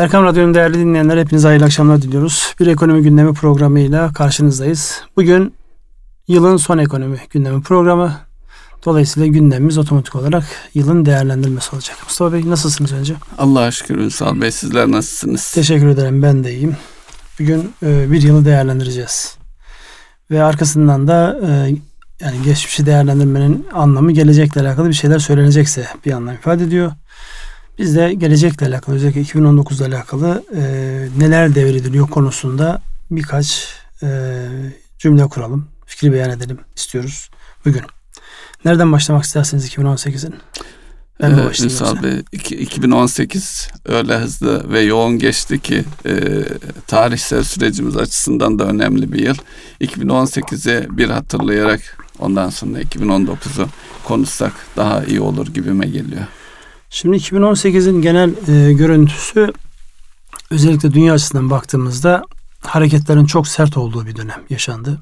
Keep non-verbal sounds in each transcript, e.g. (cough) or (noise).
Erkam Radyo'nun değerli dinleyenler hepinize hayırlı akşamlar diliyoruz. Bir ekonomi gündemi programıyla karşınızdayız. Bugün yılın son ekonomi gündemi programı. Dolayısıyla gündemimiz otomatik olarak yılın değerlendirmesi olacak. Mustafa Bey nasılsınız önce? Allah'a şükür Ünsal Bey sizler nasılsınız? Teşekkür ederim ben de iyiyim. Bugün e, bir yılı değerlendireceğiz. Ve arkasından da e, yani geçmişi değerlendirmenin anlamı gelecekle alakalı bir şeyler söylenecekse bir anlam ifade ediyor. Biz de gelecekle alakalı özellikle 2019 ile alakalı e, neler devrediliyor konusunda birkaç e, cümle kuralım. Fikri beyan edelim istiyoruz bugün. Nereden başlamak isterseniz 2018'in? Ben ee, Ünsal Bey, 2018 öyle hızlı ve yoğun geçti ki e, tarihsel sürecimiz açısından da önemli bir yıl. 2018'i bir hatırlayarak ondan sonra 2019'u konuşsak daha iyi olur gibime geliyor. Şimdi 2018'in genel e, görüntüsü özellikle dünya açısından baktığımızda hareketlerin çok sert olduğu bir dönem yaşandı.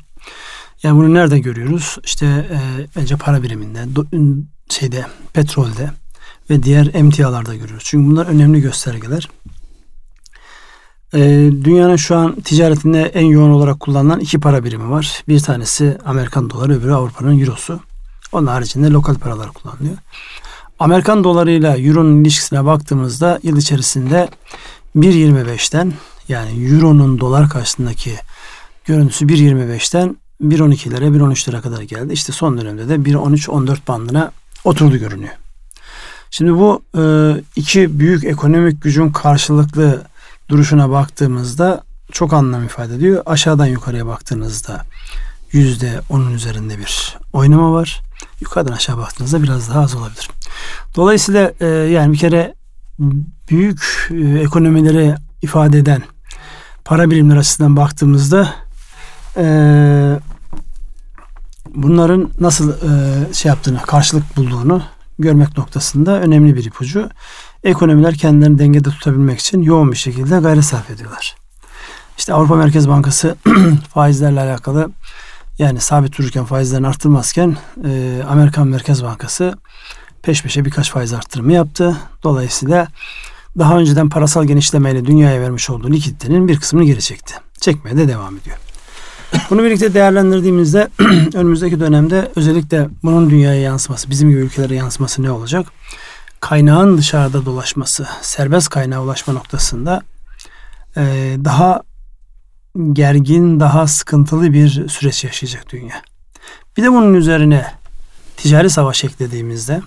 Yani bunu nerede görüyoruz? İşte e, önce para biriminde, do, şeyde, petrolde ve diğer emtialarda görüyoruz. Çünkü bunlar önemli göstergeler. E, dünyanın şu an ticaretinde en yoğun olarak kullanılan iki para birimi var. Bir tanesi Amerikan doları, öbürü Avrupa'nın eurosu. Onun haricinde lokal paralar kullanılıyor. Amerikan dolarıyla Euro'nun ilişkisine baktığımızda yıl içerisinde 1.25'ten yani Euro'nun dolar karşısındaki görüntüsü 1.25'ten 1.12'lere 1.13'lere kadar geldi. İşte son dönemde de 1.13-14 bandına oturdu görünüyor. Şimdi bu e, iki büyük ekonomik gücün karşılıklı duruşuna baktığımızda çok anlam ifade ediyor. Aşağıdan yukarıya baktığınızda yüzde onun üzerinde bir oynama var. Yukarıdan aşağı baktığınızda biraz daha az olabilir. Dolayısıyla e, yani bir kere büyük e, ekonomileri ifade eden para birimleri açısından baktığımızda e, bunların nasıl şey yaptığını, karşılık bulduğunu görmek noktasında önemli bir ipucu. Ekonomiler kendilerini dengede tutabilmek için yoğun bir şekilde gayret sarf ediyorlar. İşte Avrupa Merkez Bankası (clears throat) faizlerle alakalı yani sabit dururken faizlerini arttırmazken e, Amerikan Merkez Bankası peş peşe birkaç faiz arttırımı yaptı. Dolayısıyla daha önceden parasal genişlemeyle dünyaya vermiş olduğu likiditenin bir kısmını geri çekti. Çekmeye de devam ediyor. Bunu birlikte değerlendirdiğimizde (clears throat) önümüzdeki dönemde özellikle bunun dünyaya yansıması, bizim gibi ülkelere yansıması ne olacak? Kaynağın dışarıda dolaşması, serbest kaynağa ulaşma noktasında e, daha gergin, daha sıkıntılı bir süreç yaşayacak dünya. Bir de bunun üzerine ticari savaş eklediğimizde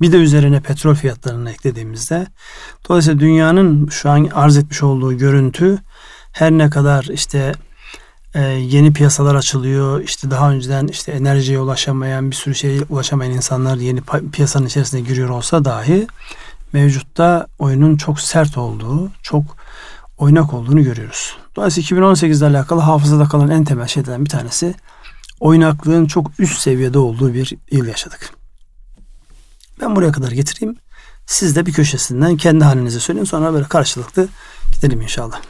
bir de üzerine petrol fiyatlarını eklediğimizde dolayısıyla dünyanın şu an arz etmiş olduğu görüntü her ne kadar işte e, yeni piyasalar açılıyor. işte daha önceden işte enerjiye ulaşamayan bir sürü şeye ulaşamayan insanlar yeni piyasanın içerisine giriyor olsa dahi mevcutta oyunun çok sert olduğu, çok oynak olduğunu görüyoruz. Dolayısıyla 2018 ile alakalı hafızada kalan en temel şeylerden bir tanesi oynaklığın çok üst seviyede olduğu bir yıl yaşadık. Ben buraya kadar getireyim. Siz de bir köşesinden kendi halinize söyleyin. Sonra böyle karşılıklı gidelim inşallah.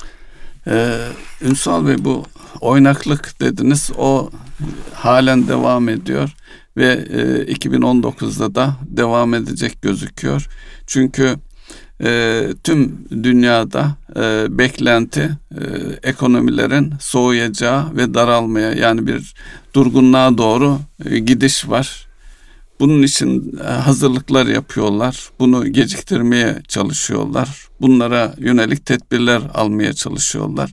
Ee, Ünsal Bey bu oynaklık dediniz. O halen devam ediyor ve e, 2019'da da devam edecek gözüküyor. Çünkü e, tüm dünyada e, beklenti e, ekonomilerin soğuyacağı ve daralmaya yani bir durgunluğa doğru e, gidiş var. Bunun için e, hazırlıklar yapıyorlar. Bunu geciktirmeye çalışıyorlar. Bunlara yönelik tedbirler almaya çalışıyorlar.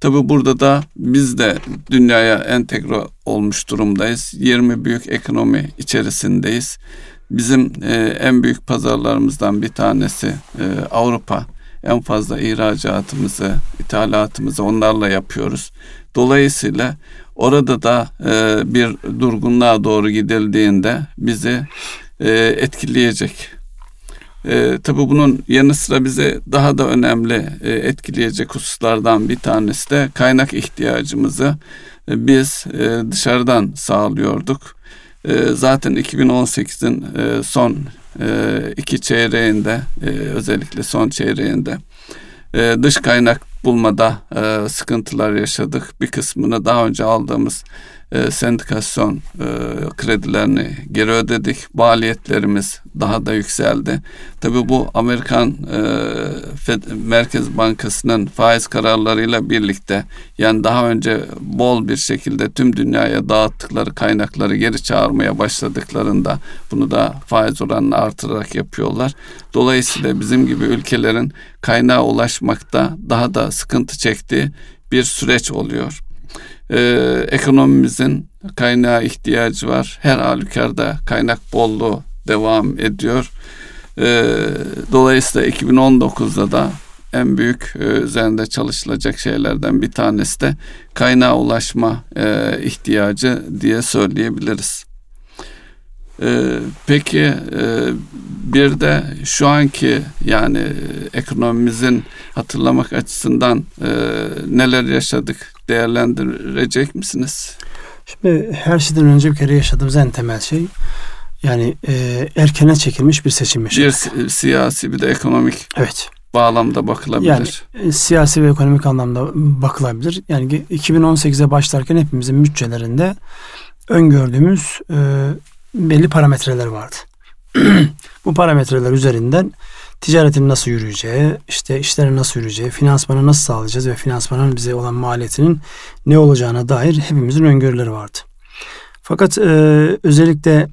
Tabi burada da biz de dünyaya entegre olmuş durumdayız. 20 büyük ekonomi içerisindeyiz. Bizim e, en büyük pazarlarımızdan bir tanesi e, Avrupa. En fazla ihracatımızı, ithalatımızı onlarla yapıyoruz. Dolayısıyla orada da e, bir durgunluğa doğru gidildiğinde bizi e, etkileyecek. E, tabii bunun yanı sıra bize daha da önemli e, etkileyecek hususlardan bir tanesi de kaynak ihtiyacımızı e, biz e, dışarıdan sağlıyorduk. E, zaten 2018'in e, son e, iki çeyreğinde e, özellikle son çeyreğinde dış kaynak bulmada sıkıntılar yaşadık. Bir kısmını daha önce aldığımız e, sendikasyon e, kredilerini geri ödedik. Maliyetlerimiz daha da yükseldi. Tabii bu Amerikan e, Fed, Merkez Bankası'nın faiz kararlarıyla birlikte yani daha önce bol bir şekilde tüm dünyaya dağıttıkları kaynakları geri çağırmaya başladıklarında bunu da faiz oranını artırarak yapıyorlar. Dolayısıyla bizim gibi ülkelerin kaynağa ulaşmakta daha da sıkıntı çektiği bir süreç oluyor e, ekonomimizin kaynağa ihtiyacı var. Her halükarda kaynak bolluğu devam ediyor. E, dolayısıyla 2019'da da en büyük e, üzerinde çalışılacak şeylerden bir tanesi de kaynağa ulaşma e, ihtiyacı diye söyleyebiliriz. E, peki e, bir de şu anki yani ekonomimizin hatırlamak açısından e, neler yaşadık değerlendirecek misiniz? Şimdi her şeyden önce bir kere yaşadığımız en temel şey yani e, erkene çekilmiş bir seçim yaşadık. Bir siyasi bir de ekonomik evet. bağlamda bakılabilir. Yani e, siyasi ve ekonomik anlamda bakılabilir. Yani 2018'e başlarken hepimizin bütçelerinde öngördüğümüz e, belli parametreler vardı. (clears throat) Bu parametreler üzerinden ticaretin nasıl yürüyeceği, işte işlerin nasıl yürüyeceği, finansmanı nasıl sağlayacağız ve finansmanın bize olan maliyetinin ne olacağına dair hepimizin öngörüleri vardı. Fakat e, özellikle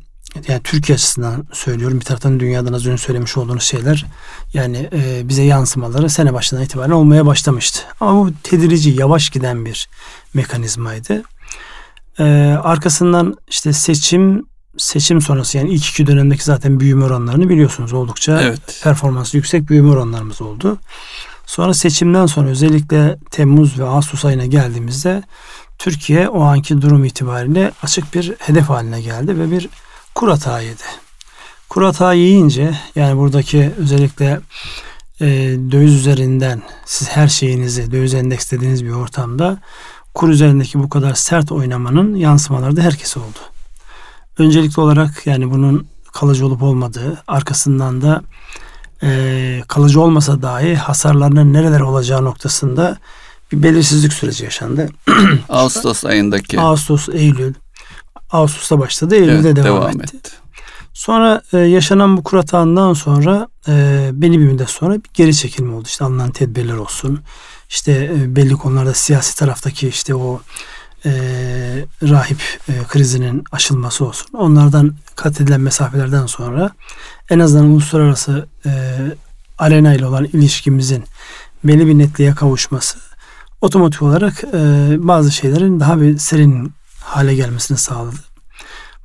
yani Türkiye açısından söylüyorum bir taraftan dünyadan az önce söylemiş olduğunuz şeyler yani e, bize yansımaları sene başından itibaren olmaya başlamıştı. Ama bu tedirici yavaş giden bir mekanizmaydı. E, arkasından işte seçim seçim sonrası yani ilk iki dönemdeki zaten büyüme oranlarını biliyorsunuz oldukça evet. performansı yüksek büyüme oranlarımız oldu. Sonra seçimden sonra özellikle Temmuz ve Ağustos ayına geldiğimizde Türkiye o anki durum itibariyle açık bir hedef haline geldi ve bir kur hata yedi. Kur hata yiyince yani buradaki özellikle e, döviz üzerinden siz her şeyinizi döviz endekslediğiniz bir ortamda kur üzerindeki bu kadar sert oynamanın yansımaları da herkese oldu. Öncelikli olarak yani bunun kalıcı olup olmadığı arkasından da e, kalıcı olmasa dahi hasarlarının nereler olacağı noktasında bir belirsizlik süreci yaşandı. (clears throat) Ağustos ayındaki. Ağustos, Eylül. Ağustos'ta başladı, Eylül'de evet, devam, devam etti. etti. Sonra e, yaşanan bu kuratağından sonra e, belli bir müddet sonra bir geri çekilme oldu. İşte alınan tedbirler olsun. İşte e, belli konularda siyasi taraftaki işte o e, rahip e, krizinin aşılması olsun. Onlardan kat edilen mesafelerden sonra en azından uluslararası e, arena ile olan ilişkimizin belli bir netliğe kavuşması otomatik olarak e, bazı şeylerin daha bir serin hale gelmesini sağladı.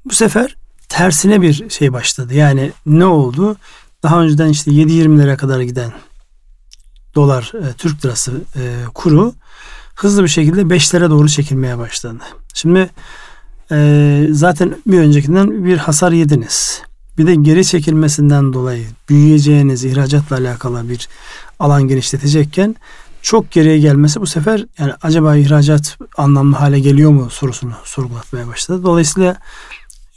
Bu sefer tersine bir şey başladı. Yani ne oldu? Daha önceden işte 7-20'lere kadar giden dolar, e, Türk lirası e, kuru hızlı bir şekilde beşlere doğru çekilmeye başladı. Şimdi e, zaten bir öncekinden bir hasar yediniz. Bir de geri çekilmesinden dolayı büyüyeceğiniz ihracatla alakalı bir alan genişletecekken çok geriye gelmesi bu sefer yani acaba ihracat anlamlı hale geliyor mu sorusunu sorgulatmaya başladı. Dolayısıyla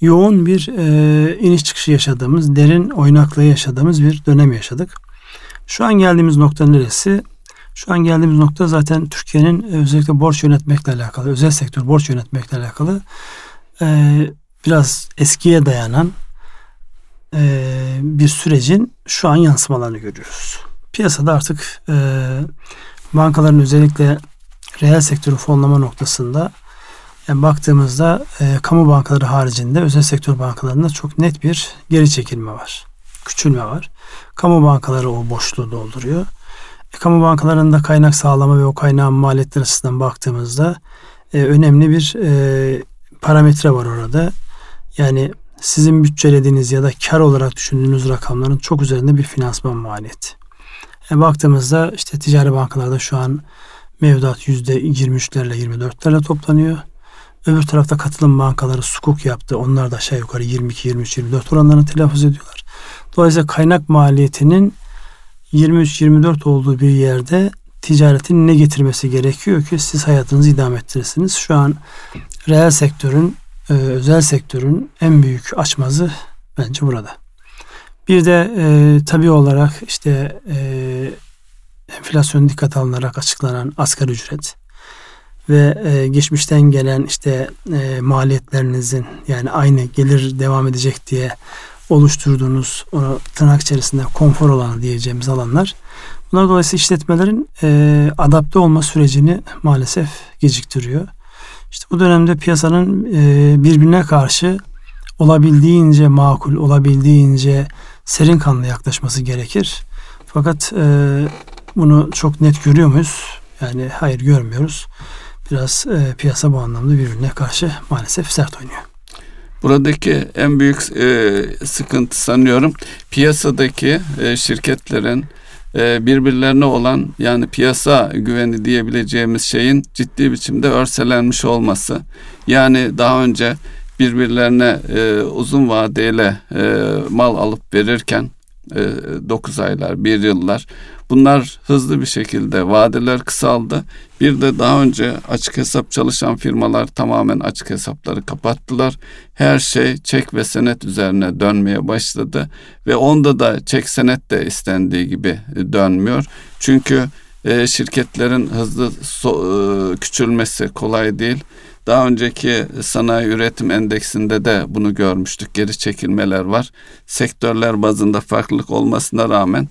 yoğun bir e, iniş çıkışı yaşadığımız, derin oynaklığı yaşadığımız bir dönem yaşadık. Şu an geldiğimiz nokta neresi? Şu an geldiğimiz nokta zaten Türkiye'nin e, özellikle borç yönetmekle alakalı, özel sektör borç yönetmekle alakalı e, biraz eskiye dayanan e, bir sürecin şu an yansımalarını görüyoruz. Piyasada artık bankaların özellikle reel sektörü fonlama noktasında yani baktığımızda kamu bankaları haricinde özel sektör bankalarında çok net bir geri çekilme var. Küçülme var. Kamu bankaları o boşluğu dolduruyor. Kamu bankalarında kaynak sağlama ve o kaynağın maliyetleri açısından baktığımızda e, önemli bir e, parametre var orada. Yani sizin bütçelediğiniz ya da kar olarak düşündüğünüz rakamların çok üzerinde bir finansman maliyeti. E, baktığımızda işte ticari bankalarda şu an mevduat yüzde 23'lerle 24'lerle toplanıyor. Öbür tarafta katılım bankaları sukuk yaptı. Onlar da aşağı yukarı 22, 23, 24 oranlarını telaffuz ediyorlar. Dolayısıyla kaynak maliyetinin 23-24 olduğu bir yerde ticaretin ne getirmesi gerekiyor ki siz hayatınızı idame ettirirsiniz. Şu an reel sektörün, e, özel sektörün en büyük açmazı bence burada. Bir de e, tabii olarak işte e, enflasyon dikkat alınarak açıklanan asgari ücret ve e, geçmişten gelen işte e, maliyetlerinizin yani aynı gelir devam edecek diye oluşturduğunuz onu tırnak içerisinde konfor alanı diyeceğimiz alanlar. Bunlar dolayısıyla işletmelerin e, adapte olma sürecini maalesef geciktiriyor. İşte bu dönemde piyasanın e, birbirine karşı olabildiğince makul, olabildiğince serin kanlı yaklaşması gerekir. Fakat e, bunu çok net görüyor muyuz? Yani hayır görmüyoruz. Biraz e, piyasa bu anlamda birbirine karşı maalesef sert oynuyor. Buradaki en büyük e, sıkıntı sanıyorum piyasadaki e, şirketlerin e, birbirlerine olan yani piyasa güveni diyebileceğimiz şeyin ciddi biçimde örselenmiş olması. Yani daha önce birbirlerine e, uzun vadeyle e, mal alıp verirken e, 9 aylar, 1 yıllar bunlar hızlı bir şekilde vadeler kısaldı. Bir de daha önce açık hesap çalışan firmalar tamamen açık hesapları kapattılar. Her şey çek ve senet üzerine dönmeye başladı ve onda da çek senet de istendiği gibi dönmüyor. Çünkü e, şirketlerin hızlı e, küçülmesi kolay değil. Daha önceki sanayi üretim endeksinde de bunu görmüştük. Geri çekilmeler var. Sektörler bazında farklılık olmasına rağmen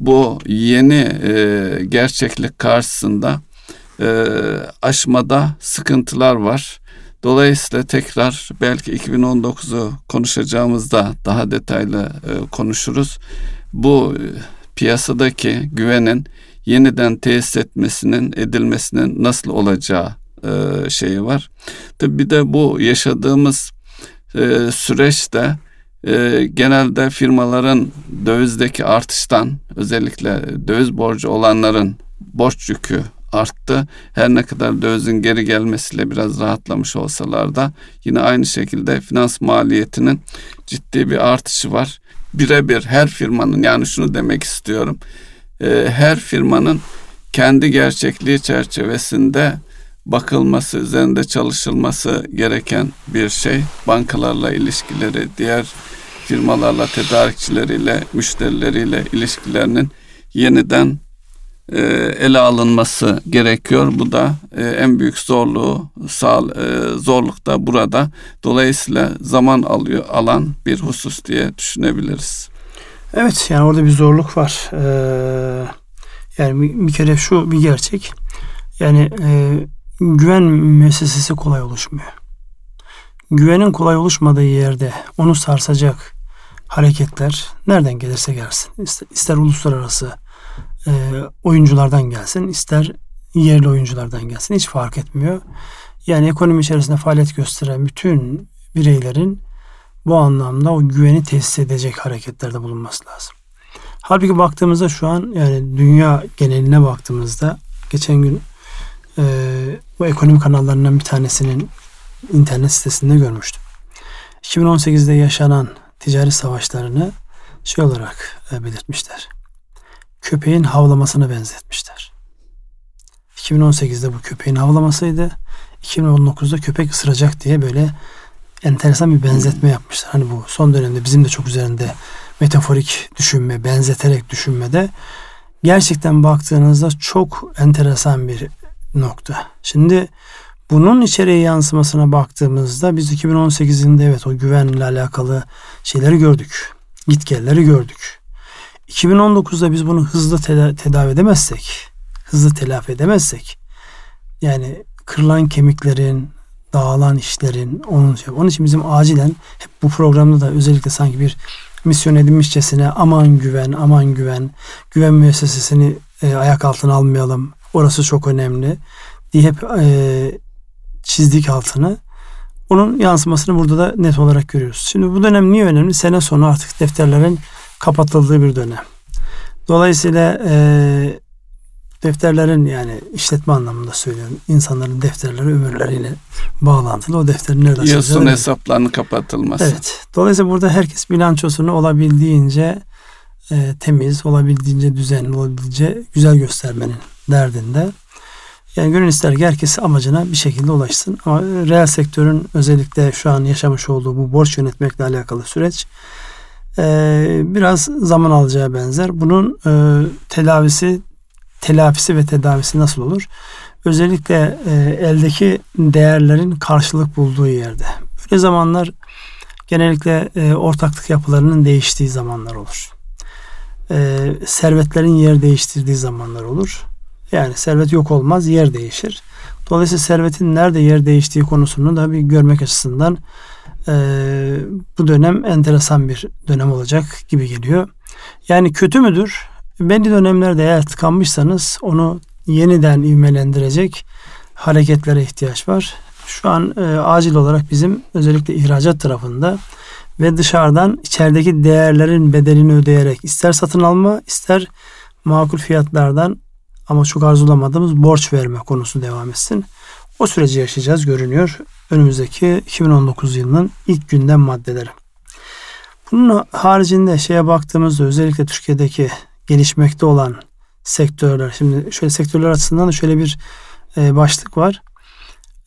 bu yeni e, gerçeklik karşısında e, aşmada sıkıntılar var. Dolayısıyla tekrar belki 2019'u konuşacağımızda daha detaylı e, konuşuruz. Bu e, piyasadaki güvenin yeniden tesis etmesinin, edilmesinin nasıl olacağı e, şeyi var. Tabi bir de bu yaşadığımız e, süreçte e, genelde firmaların dövizdeki artıştan özellikle döviz borcu olanların borç yükü arttı. Her ne kadar dövizin geri gelmesiyle biraz rahatlamış olsalar da yine aynı şekilde finans maliyetinin ciddi bir artışı var. Birebir her firmanın yani şunu demek istiyorum. E, her firmanın kendi gerçekliği çerçevesinde bakılması, üzerinde çalışılması gereken bir şey. Bankalarla ilişkileri, diğer firmalarla, tedarikçileriyle, müşterileriyle ilişkilerinin yeniden e, ele alınması gerekiyor. Bu da e, en büyük zorluğu, sağ, e, zorluk da burada. Dolayısıyla zaman alıyor, alan bir husus diye düşünebiliriz. Evet, yani orada bir zorluk var. Ee, yani bir, kere şu bir gerçek. Yani e, güven müessesesi kolay oluşmuyor. Güvenin kolay oluşmadığı yerde onu sarsacak hareketler nereden gelirse gelsin. İster, ister uluslararası e, oyunculardan gelsin, ister yerli oyunculardan gelsin hiç fark etmiyor. Yani ekonomi içerisinde faaliyet gösteren bütün bireylerin bu anlamda o güveni tesis edecek hareketlerde bulunması lazım. Halbuki baktığımızda şu an yani dünya geneline baktığımızda geçen gün e, bu ekonomi kanallarından bir tanesinin internet sitesinde görmüştüm. 2018'de yaşanan ticari savaşlarını şey olarak e, belirtmişler. Köpeğin havlamasına benzetmişler. 2018'de bu köpeğin havlamasıydı. 2019'da köpek ısıracak diye böyle enteresan bir benzetme yapmışlar. Hani bu son dönemde bizim de çok üzerinde metaforik düşünme, benzeterek düşünmede gerçekten baktığınızda çok enteresan bir nokta. Şimdi bunun içeriye yansımasına baktığımızda biz 2018'inde evet o güvenle alakalı şeyleri gördük. Gitgelleri gördük. 2019'da biz bunu hızlı teda- tedavi edemezsek, hızlı telafi edemezsek yani kırılan kemiklerin, dağılan işlerin onun şey. Onun için bizim acilen hep bu programda da özellikle sanki bir misyon edinmişçesine aman güven, aman güven, güven müessesesini e, ayak altına almayalım. Orası çok önemli diye hep e, çizdik altını. Onun yansımasını burada da net olarak görüyoruz. Şimdi bu dönem niye önemli? Sene sonu artık defterlerin kapatıldığı bir dönem. Dolayısıyla e, defterlerin yani işletme anlamında söylüyorum. insanların defterleri ömürleriyle bağlantılı. O defterin nerede? Yılsın hesaplarının kapatılması. Evet. Dolayısıyla burada herkes bilançosunu olabildiğince e, temiz, olabildiğince düzenli, olabildiğince güzel göstermenin derdinde. Yani gönül ister ki herkes amacına bir şekilde ulaşsın. Ama reel sektörün özellikle şu an yaşamış olduğu bu borç yönetmekle alakalı süreç e, biraz zaman alacağı benzer. Bunun e, telafisi telafisi ve tedavisi nasıl olur? Özellikle e, eldeki değerlerin karşılık bulduğu yerde. Böyle zamanlar genellikle ortaklık yapılarının değiştiği zamanlar olur. Servetlerin yer değiştirdiği zamanlar olur. Yani servet yok olmaz, yer değişir. Dolayısıyla servetin nerede yer değiştiği konusunu da bir görmek açısından e, bu dönem enteresan bir dönem olacak gibi geliyor. Yani kötü müdür? Belli dönemlerde eğer tıkanmışsanız onu yeniden ivmelendirecek hareketlere ihtiyaç var. Şu an e, acil olarak bizim özellikle ihracat tarafında ve dışarıdan içerideki değerlerin bedelini ödeyerek ister satın alma ister makul fiyatlardan ama çok arzulamadığımız borç verme konusu devam etsin. O süreci yaşayacağız görünüyor. Önümüzdeki 2019 yılının ilk gündem maddeleri. Bunun haricinde şeye baktığımızda özellikle Türkiye'deki gelişmekte olan sektörler. Şimdi şöyle sektörler açısından da şöyle bir e, başlık var.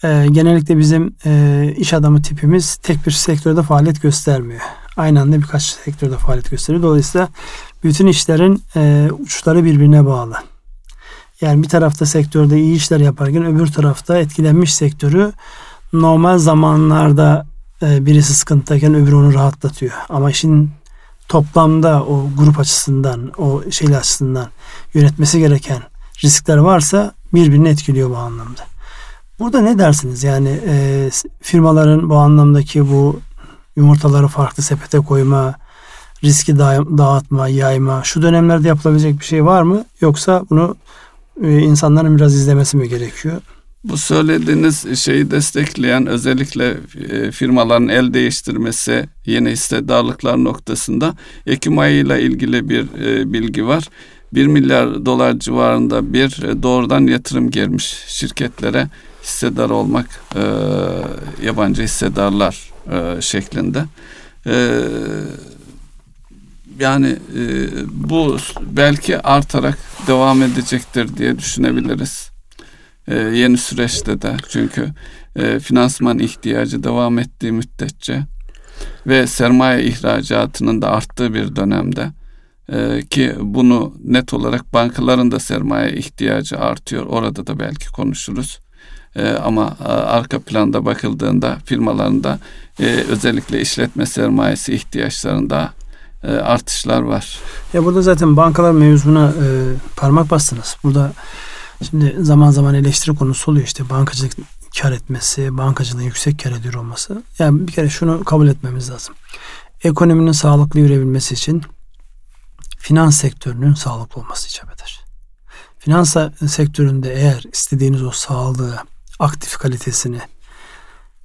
E, genellikle bizim e, iş adamı tipimiz tek bir sektörde faaliyet göstermiyor. Aynı anda birkaç sektörde faaliyet gösteriyor. Dolayısıyla bütün işlerin e, uçları birbirine bağlı. Yani bir tarafta sektörde iyi işler yaparken öbür tarafta etkilenmiş sektörü normal zamanlarda e, birisi sıkıntıdayken öbürü onu rahatlatıyor. Ama işin toplamda o grup açısından, o şey açısından yönetmesi gereken riskler varsa birbirini etkiliyor bu anlamda. Burada ne dersiniz? Yani e, firmaların bu anlamdaki bu yumurtaları farklı sepete koyma, riski dağıtma, yayma şu dönemlerde yapılabilecek bir şey var mı? Yoksa bunu insanların biraz izlemesi mi gerekiyor? Bu söylediğiniz şeyi destekleyen özellikle e, firmaların el değiştirmesi yeni hissedarlıklar noktasında Ekim ayıyla ilgili bir e, bilgi var. 1 milyar dolar civarında bir e, doğrudan yatırım gelmiş şirketlere hissedar olmak yabancı hissedarlar şeklinde. Yani bu belki artarak devam edecektir diye düşünebiliriz e, yeni süreçte de çünkü e, finansman ihtiyacı devam ettiği müddetçe ve sermaye ihracatının da arttığı bir dönemde e, ki bunu net olarak bankaların da sermaye ihtiyacı artıyor. Orada da belki konuşuruz. E, ama e, arka planda bakıldığında firmalarında e, özellikle işletme sermayesi ihtiyaçlarında e, artışlar var. Ya burada zaten bankalar mevzuna e, parmak bastınız. Burada Şimdi zaman zaman eleştiri konusu oluyor işte bankacılık kar etmesi, bankacılığın yüksek kar ediyor olması. Yani bir kere şunu kabul etmemiz lazım. Ekonominin sağlıklı yürüyebilmesi için finans sektörünün sağlıklı olması icap eder. Finans sektöründe eğer istediğiniz o sağlığı, aktif kalitesini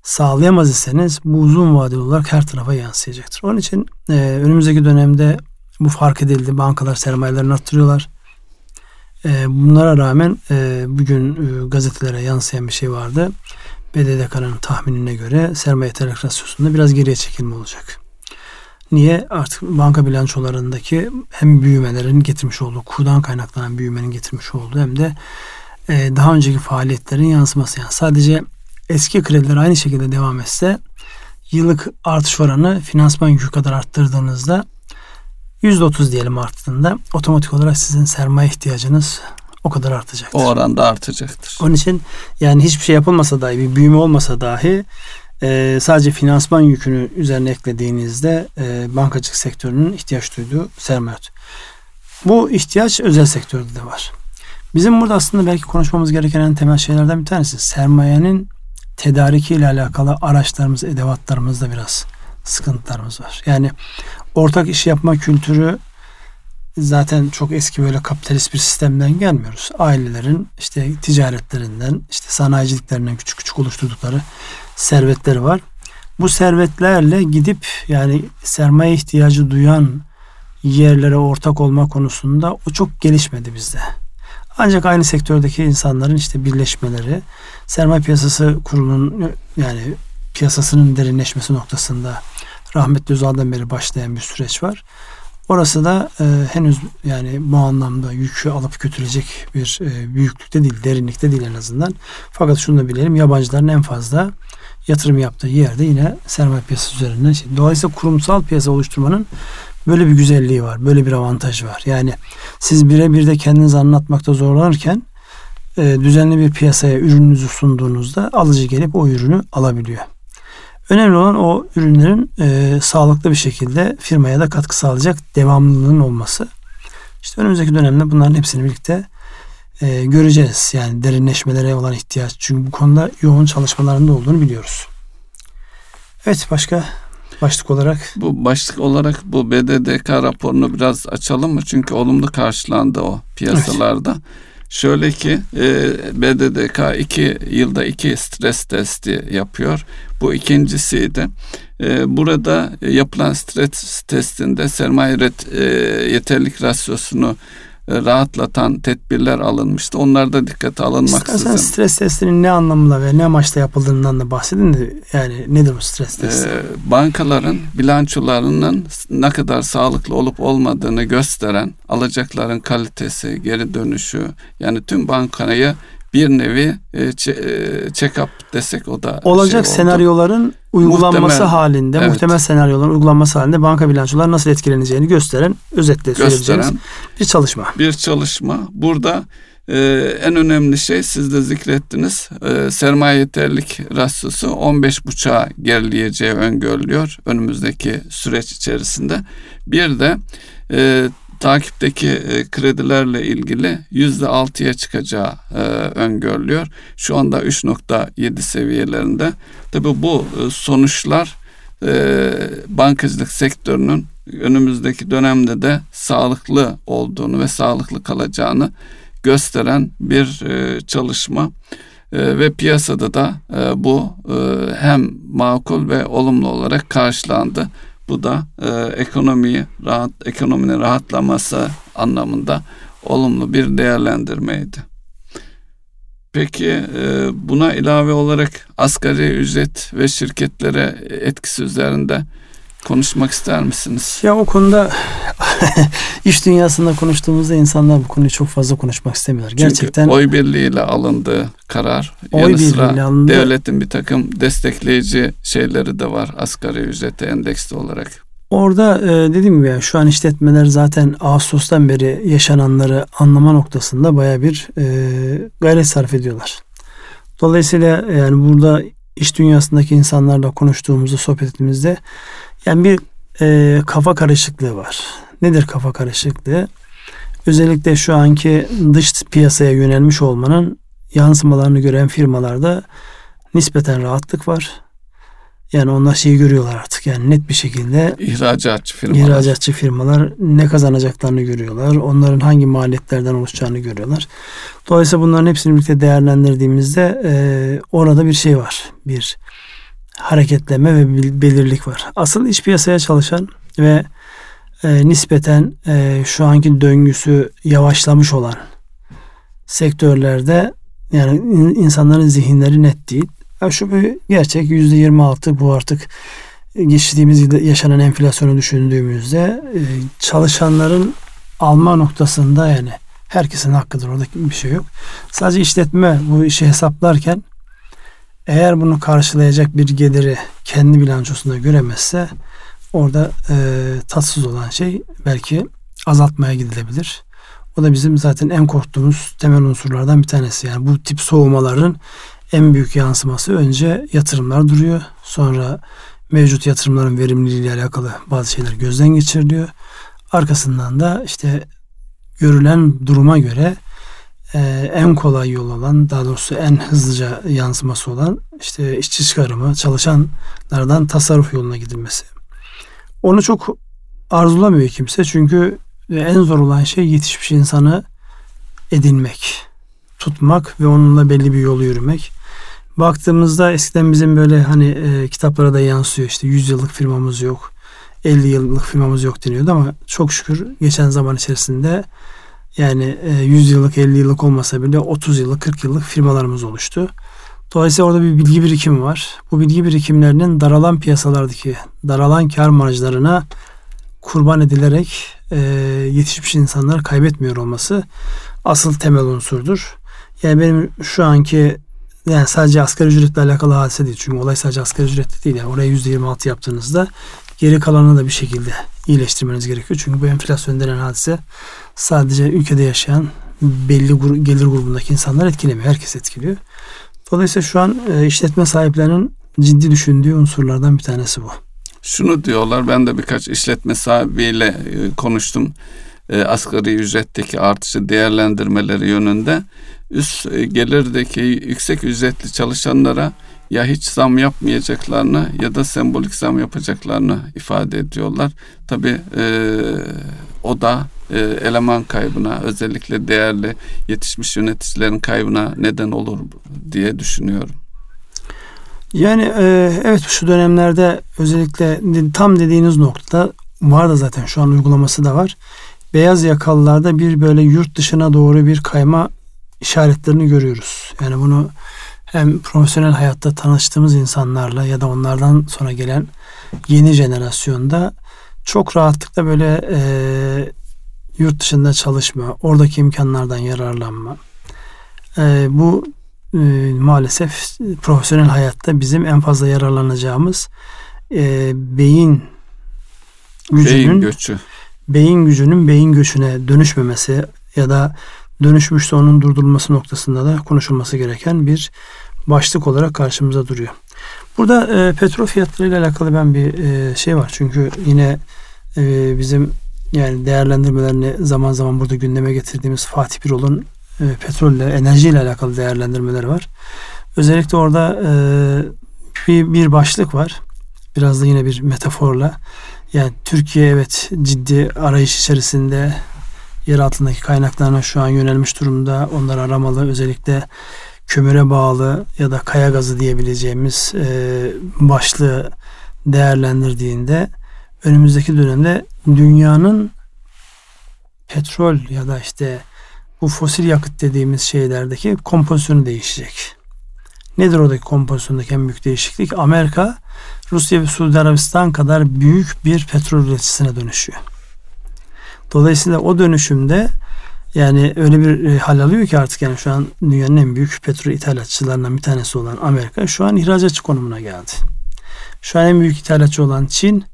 sağlayamaz iseniz bu uzun vadeli olarak her tarafa yansıyacaktır. Onun için e, önümüzdeki dönemde bu fark edildi. Bankalar sermayelerini arttırıyorlar. E, bunlara rağmen e, bugün e, gazetelere yansıyan bir şey vardı. BDDK'nın tahminine göre sermaye terk rasyosunda biraz geriye çekilme olacak. Niye? Artık banka bilançolarındaki hem büyümelerin getirmiş olduğu, kurdan kaynaklanan büyümenin getirmiş olduğu hem de e, daha önceki faaliyetlerin yansıması. Yani sadece eski krediler aynı şekilde devam etse yıllık artış oranı finansman yükü kadar arttırdığınızda %30 diyelim arttığında otomatik olarak sizin sermaye ihtiyacınız o kadar artacaktır. O oranda artacaktır. Onun için yani hiçbir şey yapılmasa dahi bir büyüme olmasa dahi e, sadece finansman yükünü üzerine eklediğinizde e, bankacılık sektörünün ihtiyaç duyduğu sermaye. Bu ihtiyaç özel sektörde de var. Bizim burada aslında belki konuşmamız gereken en temel şeylerden bir tanesi sermayenin tedariki ile alakalı araçlarımız, edevatlarımızda biraz sıkıntılarımız var. Yani ortak iş yapma kültürü zaten çok eski böyle kapitalist bir sistemden gelmiyoruz. Ailelerin işte ticaretlerinden, işte sanayiciliklerinden küçük küçük oluşturdukları servetleri var. Bu servetlerle gidip yani sermaye ihtiyacı duyan yerlere ortak olma konusunda o çok gelişmedi bizde. Ancak aynı sektördeki insanların işte birleşmeleri, sermaye piyasası kurulunun yani piyasasının derinleşmesi noktasında rahmetli Özal'dan beri başlayan bir süreç var. Orası da e, henüz yani bu anlamda yükü alıp götürecek bir e, büyüklükte değil, derinlikte değil en azından. Fakat şunu da bilelim yabancıların en fazla yatırım yaptığı yerde yine sermaye piyasası üzerinden. Şey. Dolayısıyla kurumsal piyasa oluşturmanın Böyle bir güzelliği var. Böyle bir avantajı var. Yani siz birebir de kendinizi anlatmakta zorlanırken e, düzenli bir piyasaya ürününüzü sunduğunuzda alıcı gelip o ürünü alabiliyor. Önemli olan o ürünlerin e, sağlıklı bir şekilde firmaya da katkı sağlayacak devamlılığının olması. İşte önümüzdeki dönemde bunların hepsini birlikte e, göreceğiz. Yani derinleşmelere olan ihtiyaç. Çünkü bu konuda yoğun çalışmalarında olduğunu biliyoruz. Evet başka başlık olarak? Bu başlık olarak bu BDDK raporunu biraz açalım mı? Çünkü olumlu karşılandı o piyasalarda. Evet. Şöyle ki e, BDDK iki yılda iki stres testi yapıyor. Bu ikincisiydi. E, burada yapılan stres testinde sermaye e, yeterlik rasyosunu rahatlatan tedbirler alınmıştı. Onlar da dikkate alınmaksızın. İstersen stres testinin ne anlamda ve ne amaçla yapıldığından da bahsedin de yani nedir bu stres testi? Ee, bankaların bilançolarının ne kadar sağlıklı olup olmadığını gösteren alacakların kalitesi, geri dönüşü yani tüm bankayı bir nevi e, e, check-up desek o da olacak şey senaryoların uygulanması muhtemel, halinde, evet. muhtemel senaryoların uygulanması halinde banka bilançoları nasıl etkileneceğini gösteren özetle söyleyeceğimiz bir çalışma. Bir çalışma. Burada e, en önemli şey siz de zikrettiniz. E, sermaye yeterlik rasyosu 15.5'a gerileyeceği öngörülüyor önümüzdeki süreç içerisinde. Bir de e, takipteki e, kredilerle ilgili yüzde altıya çıkacağı e, öngörülüyor. Şu anda 3.7 seviyelerinde. Tabi bu e, sonuçlar e, bankacılık sektörünün önümüzdeki dönemde de sağlıklı olduğunu ve sağlıklı kalacağını gösteren bir e, çalışma e, ve piyasada da e, bu e, hem makul ve olumlu olarak karşılandı. Bu da e, ekonomiyi rahat ekonominin rahatlaması anlamında olumlu bir değerlendirmeydi. Peki e, buna ilave olarak asgari ücret ve şirketlere etkisi üzerinde konuşmak ister misiniz? Ya o konuda (laughs) iş dünyasında konuştuğumuzda insanlar bu konuyu çok fazla konuşmak istemiyorlar. Gerçekten Çünkü oy birliğiyle alındı karar. Oy Yanı sıra alındı. devletin bir takım destekleyici şeyleri de var asgari ücrete endeksli olarak. Orada e, dediğim gibi yani şu an işletmeler zaten Ağustos'tan beri yaşananları anlama noktasında baya bir e, gayret sarf ediyorlar. Dolayısıyla yani burada iş dünyasındaki insanlarla konuştuğumuzda, sohbet ettiğimizde yani bir e, kafa karışıklığı var. Nedir kafa karışıklığı? Özellikle şu anki dış piyasaya yönelmiş olmanın yansımalarını gören firmalarda nispeten rahatlık var. Yani onlar şeyi görüyorlar artık yani net bir şekilde ihracatçı firmalar. İhracatçı firmalar ne kazanacaklarını görüyorlar. Onların hangi maliyetlerden oluşacağını görüyorlar. Dolayısıyla bunların hepsini birlikte değerlendirdiğimizde e, orada bir şey var. Bir hareketleme ve belirlik var. Asıl iç piyasaya çalışan ve e, nispeten e, şu anki döngüsü yavaşlamış olan sektörlerde yani insanların zihinleri net değil. Yani şu bir gerçek yüzde 26 bu artık geçtiğimiz yılda yaşanan enflasyonu düşündüğümüzde e, çalışanların alma noktasında yani herkesin hakkıdır orada bir şey yok. Sadece işletme bu işi hesaplarken eğer bunu karşılayacak bir geliri kendi bilançosunda göremezse orada e, tatsız olan şey belki azaltmaya gidilebilir. O da bizim zaten en korktuğumuz temel unsurlardan bir tanesi. Yani bu tip soğumaların en büyük yansıması önce yatırımlar duruyor. Sonra mevcut yatırımların verimliliği ile alakalı bazı şeyler gözden geçiriliyor. Arkasından da işte görülen duruma göre e, en kolay yol olan daha doğrusu en hızlıca yansıması olan işte işçi çıkarımı çalışanlardan tasarruf yoluna gidilmesi. Onu çok arzulamıyor kimse çünkü en zor olan şey yetişmiş insanı edinmek, tutmak ve onunla belli bir yolu yürümek. Baktığımızda eskiden bizim böyle hani e, kitaplara da yansıyor işte 100 yıllık firmamız yok, 50 yıllık firmamız yok deniyordu ama çok şükür geçen zaman içerisinde yani 100 e, yıllık 50 yıllık olmasa bile 30 yıllık 40 yıllık firmalarımız oluştu. Dolayısıyla orada bir bilgi birikimi var. Bu bilgi birikimlerinin daralan piyasalardaki daralan kar marjlarına kurban edilerek e, yetişmiş insanlar kaybetmiyor olması asıl temel unsurdur. Yani benim şu anki yani sadece asgari ücretle alakalı hadise değil. Çünkü olay sadece asgari ücretle değil. Yani oraya %26 yaptığınızda Geri kalanını da bir şekilde iyileştirmeniz gerekiyor. Çünkü bu enflasyon denen hadise sadece ülkede yaşayan belli gelir grubundaki insanlar etkilemiyor. Herkes etkiliyor. Dolayısıyla şu an e, işletme sahiplerinin ciddi düşündüğü unsurlardan bir tanesi bu. Şunu diyorlar ben de birkaç işletme sahibiyle e, konuştum. E, asgari ücretteki artışı değerlendirmeleri yönünde üst e, gelirdeki yüksek ücretli çalışanlara ya hiç zam yapmayacaklarını ya da sembolik zam yapacaklarını ifade ediyorlar. Tabi e, o da e, eleman kaybına özellikle değerli yetişmiş yöneticilerin kaybına neden olur diye düşünüyorum. Yani e, evet şu dönemlerde özellikle tam dediğiniz noktada var da zaten şu an uygulaması da var. Beyaz yakalılarda bir böyle yurt dışına doğru bir kayma işaretlerini görüyoruz. Yani bunu hem profesyonel hayatta tanıştığımız insanlarla ya da onlardan sonra gelen yeni jenerasyonda çok rahatlıkla böyle e, yurt dışında çalışma, oradaki imkanlardan yararlanma. E, bu e, maalesef profesyonel hayatta bizim en fazla yararlanacağımız e, beyin gücünün beyin göçü. Beyin gücünün beyin göçüne dönüşmemesi ya da dönüşmüşse onun durdurulması noktasında da konuşulması gereken bir başlık olarak karşımıza duruyor. Burada e, petrol fiyatlarıyla alakalı ben bir e, şey var. Çünkü yine e, bizim yani değerlendirmelerini zaman zaman burada gündeme getirdiğimiz Fatih Birol'un e, petrolle, enerjiyle alakalı değerlendirmeleri var. Özellikle orada e, bir, bir başlık var. Biraz da yine bir metaforla. Yani Türkiye evet ciddi arayış içerisinde yer altındaki kaynaklarına şu an yönelmiş durumda. Onları aramalı. Özellikle kömüre bağlı ya da kaya gazı diyebileceğimiz e, başlığı değerlendirdiğinde önümüzdeki dönemde dünyanın petrol ya da işte bu fosil yakıt dediğimiz şeylerdeki kompozisyonu değişecek. Nedir oradaki kompozisyondaki en büyük değişiklik? Amerika, Rusya ve Suudi Arabistan kadar büyük bir petrol üreticisine dönüşüyor. Dolayısıyla o dönüşümde yani öyle bir e, hal alıyor ki artık yani şu an dünyanın en büyük petrol ithalatçılarından bir tanesi olan Amerika şu an ihracatçı konumuna geldi. Şu an en büyük ithalatçı olan Çin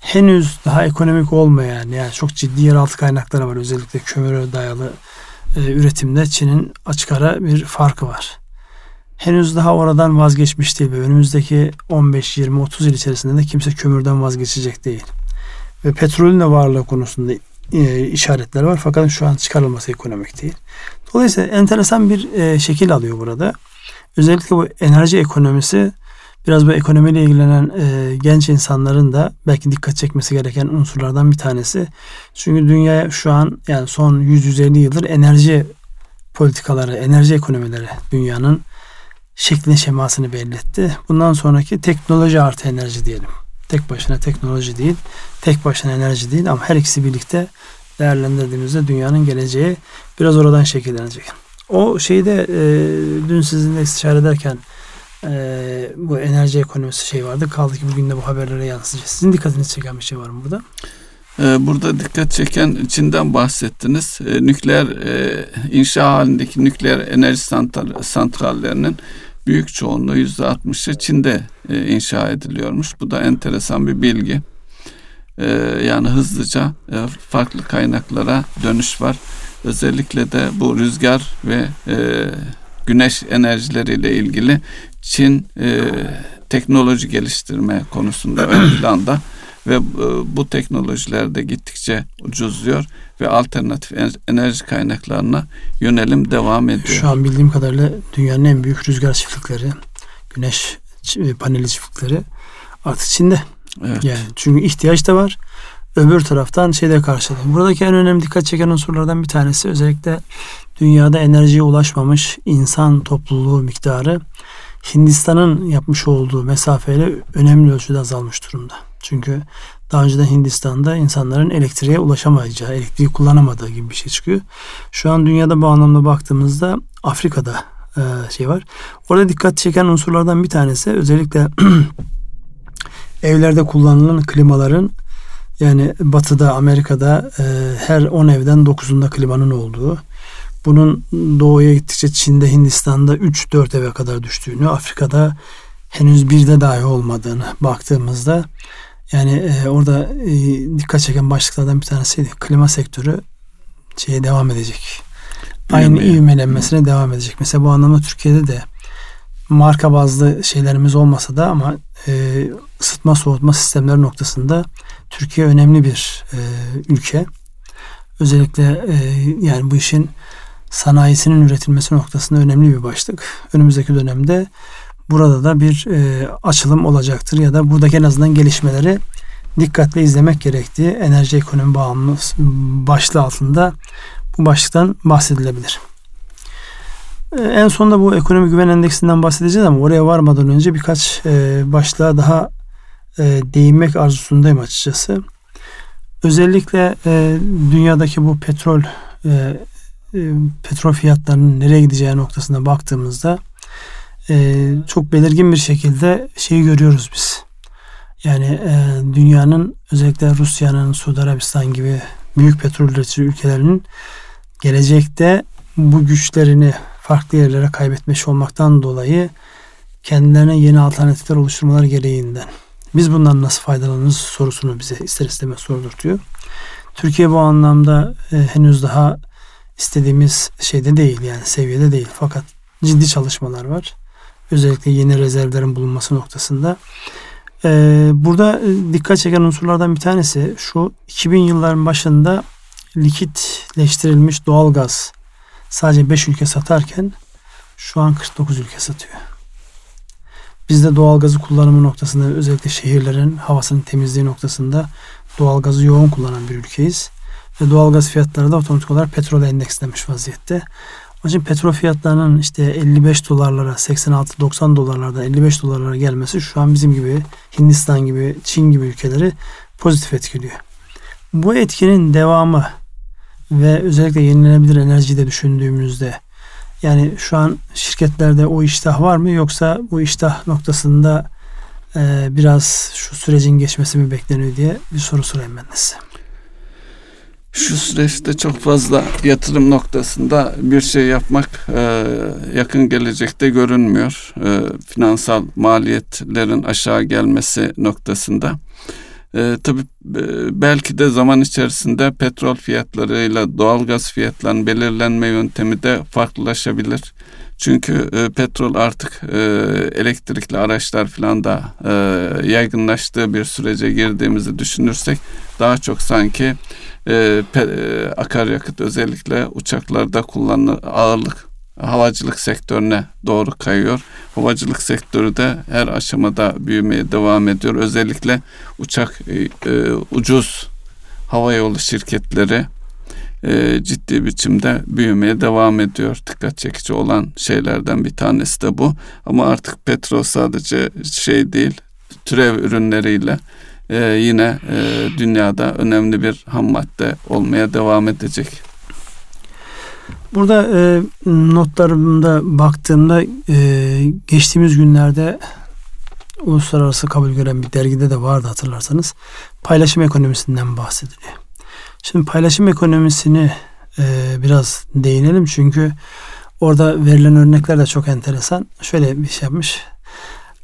henüz daha ekonomik olmayan yani çok ciddi yeraltı kaynakları var. Özellikle kömüre dayalı e, üretimde Çin'in açık ara bir farkı var. Henüz daha oradan vazgeçmiş değil ve önümüzdeki 15, 20, 30 yıl içerisinde de kimse kömürden vazgeçecek değil. Ve petrolün de varlığı konusunda e, işaretler var fakat şu an çıkarılması ekonomik değil. Dolayısıyla enteresan bir e, şekil alıyor burada. Özellikle bu enerji ekonomisi biraz bu ekonomiyle ilgilenen e, genç insanların da belki dikkat çekmesi gereken unsurlardan bir tanesi. Çünkü dünya şu an yani son 100-150 yıldır enerji politikaları, enerji ekonomileri dünyanın şeklini şemasını belli. Bundan sonraki teknoloji artı enerji diyelim. Tek başına teknoloji değil, tek başına enerji değil ama her ikisi birlikte değerlendirdiğimizde dünyanın geleceği biraz oradan şekillenecek. O şeyde e, dün sizinle istişare ederken e, bu enerji ekonomisi şey vardı. Kaldı ki bugün de bu haberlere yansıyacak. Sizin dikkatinizi çeken bir şey var mı burada? E, burada dikkat çeken Çin'den bahsettiniz. E, nükleer e, inşa halindeki nükleer enerji santral, santrallerinin büyük çoğunluğu yüzde 60'ı Çin'de inşa ediliyormuş. Bu da enteresan bir bilgi. Yani hızlıca farklı kaynaklara dönüş var. Özellikle de bu rüzgar ve güneş enerjileriyle ilgili Çin e, teknoloji geliştirme konusunda ön (clears throat) planda ve e, bu teknolojiler de gittikçe ucuzluyor ve alternatif enerji kaynaklarına yönelim devam ediyor. Şu an bildiğim kadarıyla dünyanın en büyük rüzgar çiftlikleri, güneş e, paneli çiftlikleri artık Çin'de. Evet. Yani çünkü ihtiyaç da var. Öbür taraftan şeyde karşılıyor. Buradaki en önemli dikkat çeken unsurlardan bir tanesi özellikle dünyada enerjiye ulaşmamış insan topluluğu miktarı Hindistan'ın yapmış olduğu mesafeyle önemli ölçüde azalmış durumda. Çünkü daha önceden Hindistan'da insanların elektriğe ulaşamayacağı, elektriği kullanamadığı gibi bir şey çıkıyor. Şu an dünyada bu anlamda baktığımızda Afrika'da e, şey var. Orada dikkat çeken unsurlardan bir tanesi özellikle (clears throat) evlerde kullanılan klimaların yani batıda Amerika'da e, her 10 evden 9'unda klimanın olduğu bunun doğuya gittikçe Çin'de, Hindistan'da 3-4 eve kadar düştüğünü, Afrika'da henüz birde dahi olmadığını baktığımızda Yani e, orada e, dikkat çeken başlıklardan bir tanesiydi. Klima sektörü şeye devam edecek. Aynı ivmelenmesine devam edecek. Mesela bu anlamda Türkiye'de de marka bazlı şeylerimiz olmasa da ama e, ısıtma soğutma sistemleri noktasında Türkiye önemli bir e, ülke. Özellikle e, yani bu işin sanayisinin üretilmesi noktasında önemli bir başlık. Önümüzdeki dönemde burada da bir e, açılım olacaktır ya da buradaki en azından gelişmeleri dikkatle izlemek gerektiği enerji ekonomi bağımlı başlığı altında bu başlıktan bahsedilebilir. E, en sonunda bu ekonomi güven endeksinden bahsedeceğiz ama oraya varmadan önce birkaç e, başlığa daha e, değinmek arzusundayım açıkçası. Özellikle e, dünyadaki bu petrol e, e, petrol fiyatlarının nereye gideceği noktasına baktığımızda e, çok belirgin bir şekilde şeyi görüyoruz biz. Yani e, dünyanın özellikle Rusya'nın, Suudi Arabistan gibi büyük petrol üretici ülkelerinin gelecekte bu güçlerini farklı yerlere kaybetmiş olmaktan dolayı kendilerine yeni alternatifler oluşturmaları gereğinden biz bundan nasıl faydalanırız sorusunu bize ister istemez sordurtuyor. Türkiye bu anlamda e, henüz daha istediğimiz şeyde değil yani seviyede değil fakat ciddi çalışmalar var. Özellikle yeni rezervlerin bulunması noktasında. Ee, burada e, dikkat çeken unsurlardan bir tanesi şu 2000 yılların başında likitleştirilmiş doğal gaz sadece 5 ülke satarken şu an 49 ülke satıyor. Biz de doğalgazı kullanımı noktasında özellikle şehirlerin havasının temizliği noktasında doğalgazı yoğun kullanan bir ülkeyiz. Ve doğalgaz fiyatları da otomatik olarak petrol endekslenmiş vaziyette. Onun için petrol fiyatlarının işte 55 dolarlara, 86-90 dolarlardan 55 dolarlara gelmesi şu an bizim gibi Hindistan gibi, Çin gibi ülkeleri pozitif etkiliyor. Bu etkinin devamı ve özellikle yenilenebilir enerjiyi de düşündüğümüzde yani şu an şirketlerde o iştah var mı yoksa bu iştah noktasında e, biraz şu sürecin geçmesi mi bekleniyor diye bir soru sorayım ben size. Şu süreçte çok fazla yatırım noktasında bir şey yapmak e, yakın gelecekte görünmüyor. E, finansal maliyetlerin aşağı gelmesi noktasında. E, tabii e, belki de zaman içerisinde petrol fiyatlarıyla doğal gaz fiyatlarının belirlenme yöntemi de farklılaşabilir. Çünkü e, petrol artık e, elektrikli araçlar falan da e, yaygınlaştığı bir sürece girdiğimizi düşünürsek daha çok sanki e, pe, e, akaryakıt özellikle uçaklarda kullanılan ağırlık havacılık sektörüne doğru kayıyor. Havacılık sektörü de her aşamada büyümeye devam ediyor. Özellikle uçak e, e, ucuz hava yolu şirketleri e, ciddi biçimde büyümeye devam ediyor. Dikkat çekici olan şeylerden bir tanesi de bu. Ama artık petrol sadece şey değil, türev ürünleriyle e, yine e, dünyada önemli bir ham madde olmaya devam edecek. Burada e, notlarımda baktığımda e, geçtiğimiz günlerde uluslararası kabul gören bir dergide de vardı hatırlarsanız. Paylaşım ekonomisinden bahsediliyor. Şimdi paylaşım ekonomisini e, biraz değinelim çünkü orada verilen örnekler de çok enteresan. Şöyle bir şey yapmış.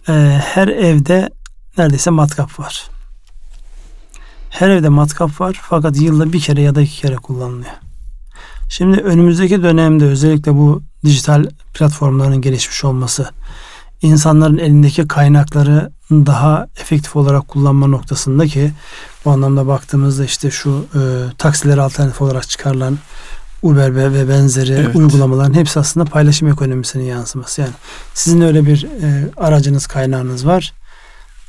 E, her evde neredeyse matkap var. Her evde matkap var fakat yılda bir kere ya da iki kere kullanılıyor. Şimdi önümüzdeki dönemde özellikle bu dijital platformların gelişmiş olması, insanların elindeki kaynakları daha efektif olarak kullanma noktasında ki bu anlamda baktığımızda işte şu e, taksiler alternatif olarak çıkarılan Uber ve benzeri evet. uygulamaların hepsi aslında paylaşım ekonomisinin yansıması. Yani sizin öyle bir e, aracınız, kaynağınız var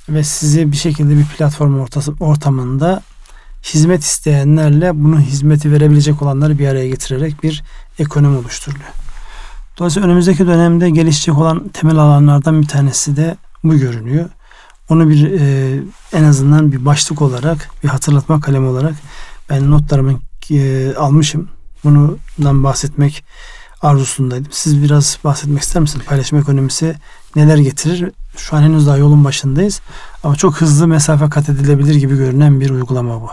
ve sizi bir şekilde bir platform ortası, ortamında hizmet isteyenlerle bunu hizmeti verebilecek olanları bir araya getirerek bir ekonomi oluşturuluyor. Dolayısıyla önümüzdeki dönemde gelişecek olan temel alanlardan bir tanesi de bu görünüyor. Onu bir e, en azından bir başlık olarak, bir hatırlatma kalemi olarak ben notlarımı e, almışım. Bundan bahsetmek arzusundaydım. Siz biraz bahsetmek ister misiniz? Paylaşım ekonomisi neler getirir? Şu an henüz daha yolun başındayız. Ama çok hızlı mesafe kat edilebilir gibi görünen bir uygulama bu.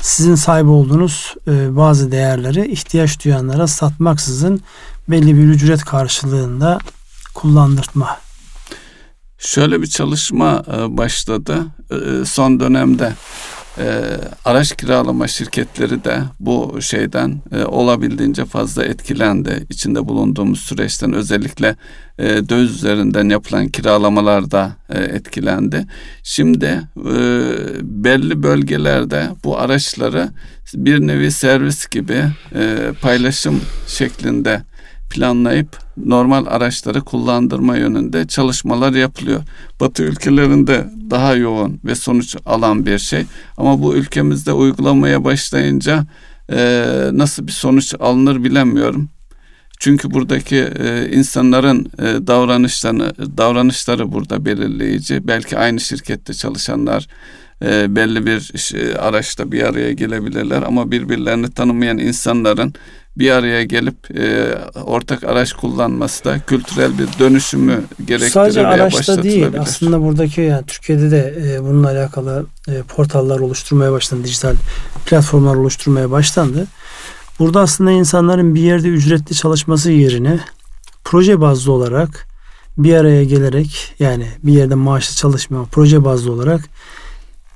Sizin sahip olduğunuz e, bazı değerleri ihtiyaç duyanlara satmaksızın belli bir ücret karşılığında kullandırtma Şöyle bir çalışma e, başladı e, son dönemde. E, araç kiralama şirketleri de bu şeyden olabildiğince fazla etkilendi. İçinde bulunduğumuz süreçten özellikle döviz üzerinden yapılan kiralamalar da etkilendi. Şimdi belli bölgelerde bu araçları bir nevi servis gibi paylaşım şeklinde planlayıp normal araçları kullandırma yönünde çalışmalar yapılıyor. Batı ülkelerinde daha yoğun ve sonuç alan bir şey. Ama bu ülkemizde uygulamaya başlayınca e, nasıl bir sonuç alınır bilemiyorum. Çünkü buradaki e, insanların e, davranışlarını davranışları burada belirleyici. Belki aynı şirkette çalışanlar e, belli bir e, araçta bir araya gelebilirler ama birbirlerini tanımayan insanların bir araya gelip e, ortak araç kullanması da kültürel bir dönüşümü gerektirir Sadece araçta değil aslında buradaki yani Türkiye'de de e, bununla alakalı e, portallar oluşturmaya başlandı. Dijital platformlar oluşturmaya başlandı. Burada aslında insanların bir yerde ücretli çalışması yerine proje bazlı olarak bir araya gelerek yani bir yerde maaşlı çalışmıyor proje bazlı olarak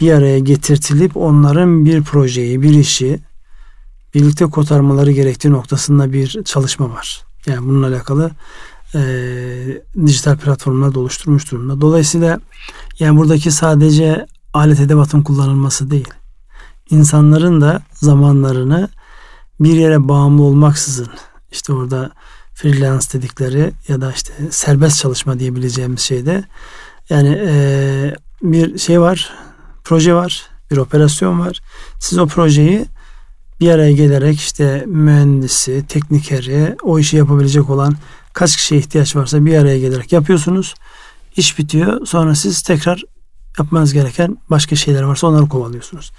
bir araya getirtilip onların bir projeyi, bir işi birlikte kotarmaları gerektiği noktasında bir çalışma var. Yani bununla alakalı e, dijital platformlar da oluşturmuş durumda. Dolayısıyla yani buradaki sadece alet edevatın kullanılması değil. İnsanların da zamanlarını bir yere bağımlı olmaksızın işte orada freelance dedikleri ya da işte serbest çalışma diyebileceğimiz şeyde yani e, bir şey var, proje var, bir operasyon var. Siz o projeyi bir araya gelerek işte mühendisi, teknikeri, o işi yapabilecek olan kaç kişiye ihtiyaç varsa bir araya gelerek yapıyorsunuz. İş bitiyor. Sonra siz tekrar yapmanız gereken başka şeyler varsa onları kovalıyorsunuz.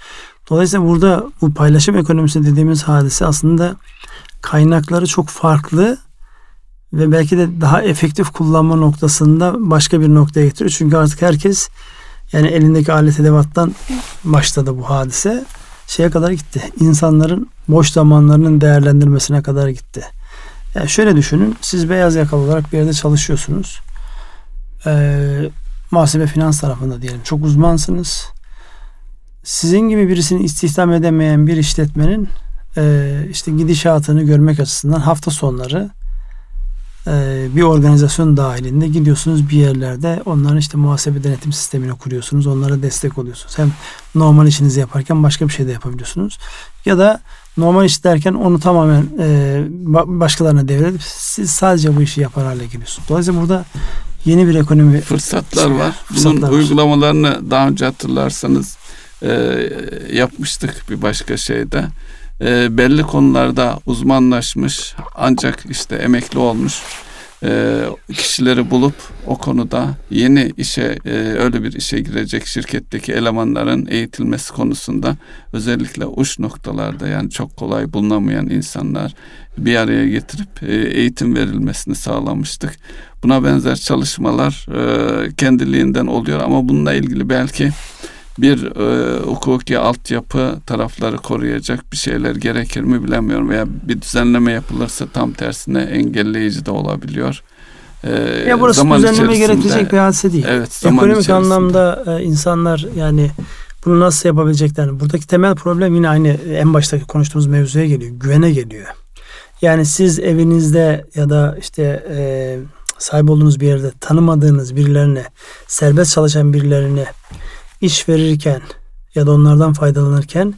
Dolayısıyla burada bu paylaşım ekonomisi dediğimiz hadise aslında kaynakları çok farklı ve belki de daha efektif kullanma noktasında başka bir noktaya getiriyor. Çünkü artık herkes yani elindeki alet edevattan başladı bu hadise şeye kadar gitti. İnsanların boş zamanlarının değerlendirmesine kadar gitti. Yani şöyle düşünün. Siz beyaz yakalı olarak bir yerde çalışıyorsunuz. Ee, muhasebe finans tarafında diyelim. Çok uzmansınız. Sizin gibi birisini istihdam edemeyen bir işletmenin e, işte gidişatını görmek açısından hafta sonları bir organizasyon dahilinde gidiyorsunuz bir yerlerde onların işte muhasebe denetim sistemini kuruyorsunuz. Onlara destek oluyorsunuz. Hem normal işinizi yaparken başka bir şey de yapabiliyorsunuz. Ya da normal iş derken onu tamamen e, başkalarına devredip siz sadece bu işi yapar hale geliyorsunuz. Dolayısıyla burada yeni bir ekonomi fırsatlar var. Bunun var. uygulamalarını daha önce hatırlarsanız e, yapmıştık bir başka şeyde e, belli konularda uzmanlaşmış ancak işte emekli olmuş e, kişileri bulup o konuda yeni işe e, öyle bir işe girecek şirketteki elemanların eğitilmesi konusunda özellikle uç noktalarda yani çok kolay bulunamayan insanlar bir araya getirip e, eğitim verilmesini sağlamıştık. Buna benzer çalışmalar e, kendiliğinden oluyor ama bununla ilgili belki bir e, hukuki altyapı tarafları koruyacak bir şeyler gerekir mi bilemiyorum veya bir düzenleme yapılırsa tam tersine engelleyici de olabiliyor. E, ya burası zaman düzenleme gerekecek bir hadise değil. Evet, zaman Ekonomik içerisinde. anlamda e, insanlar yani bunu nasıl yapabileceklerini. Buradaki temel problem yine aynı en baştaki konuştuğumuz mevzuya geliyor. Güvene geliyor. Yani siz evinizde ya da işte e, sahip olduğunuz bir yerde tanımadığınız birilerine, serbest çalışan birilerine iş verirken ya da onlardan faydalanırken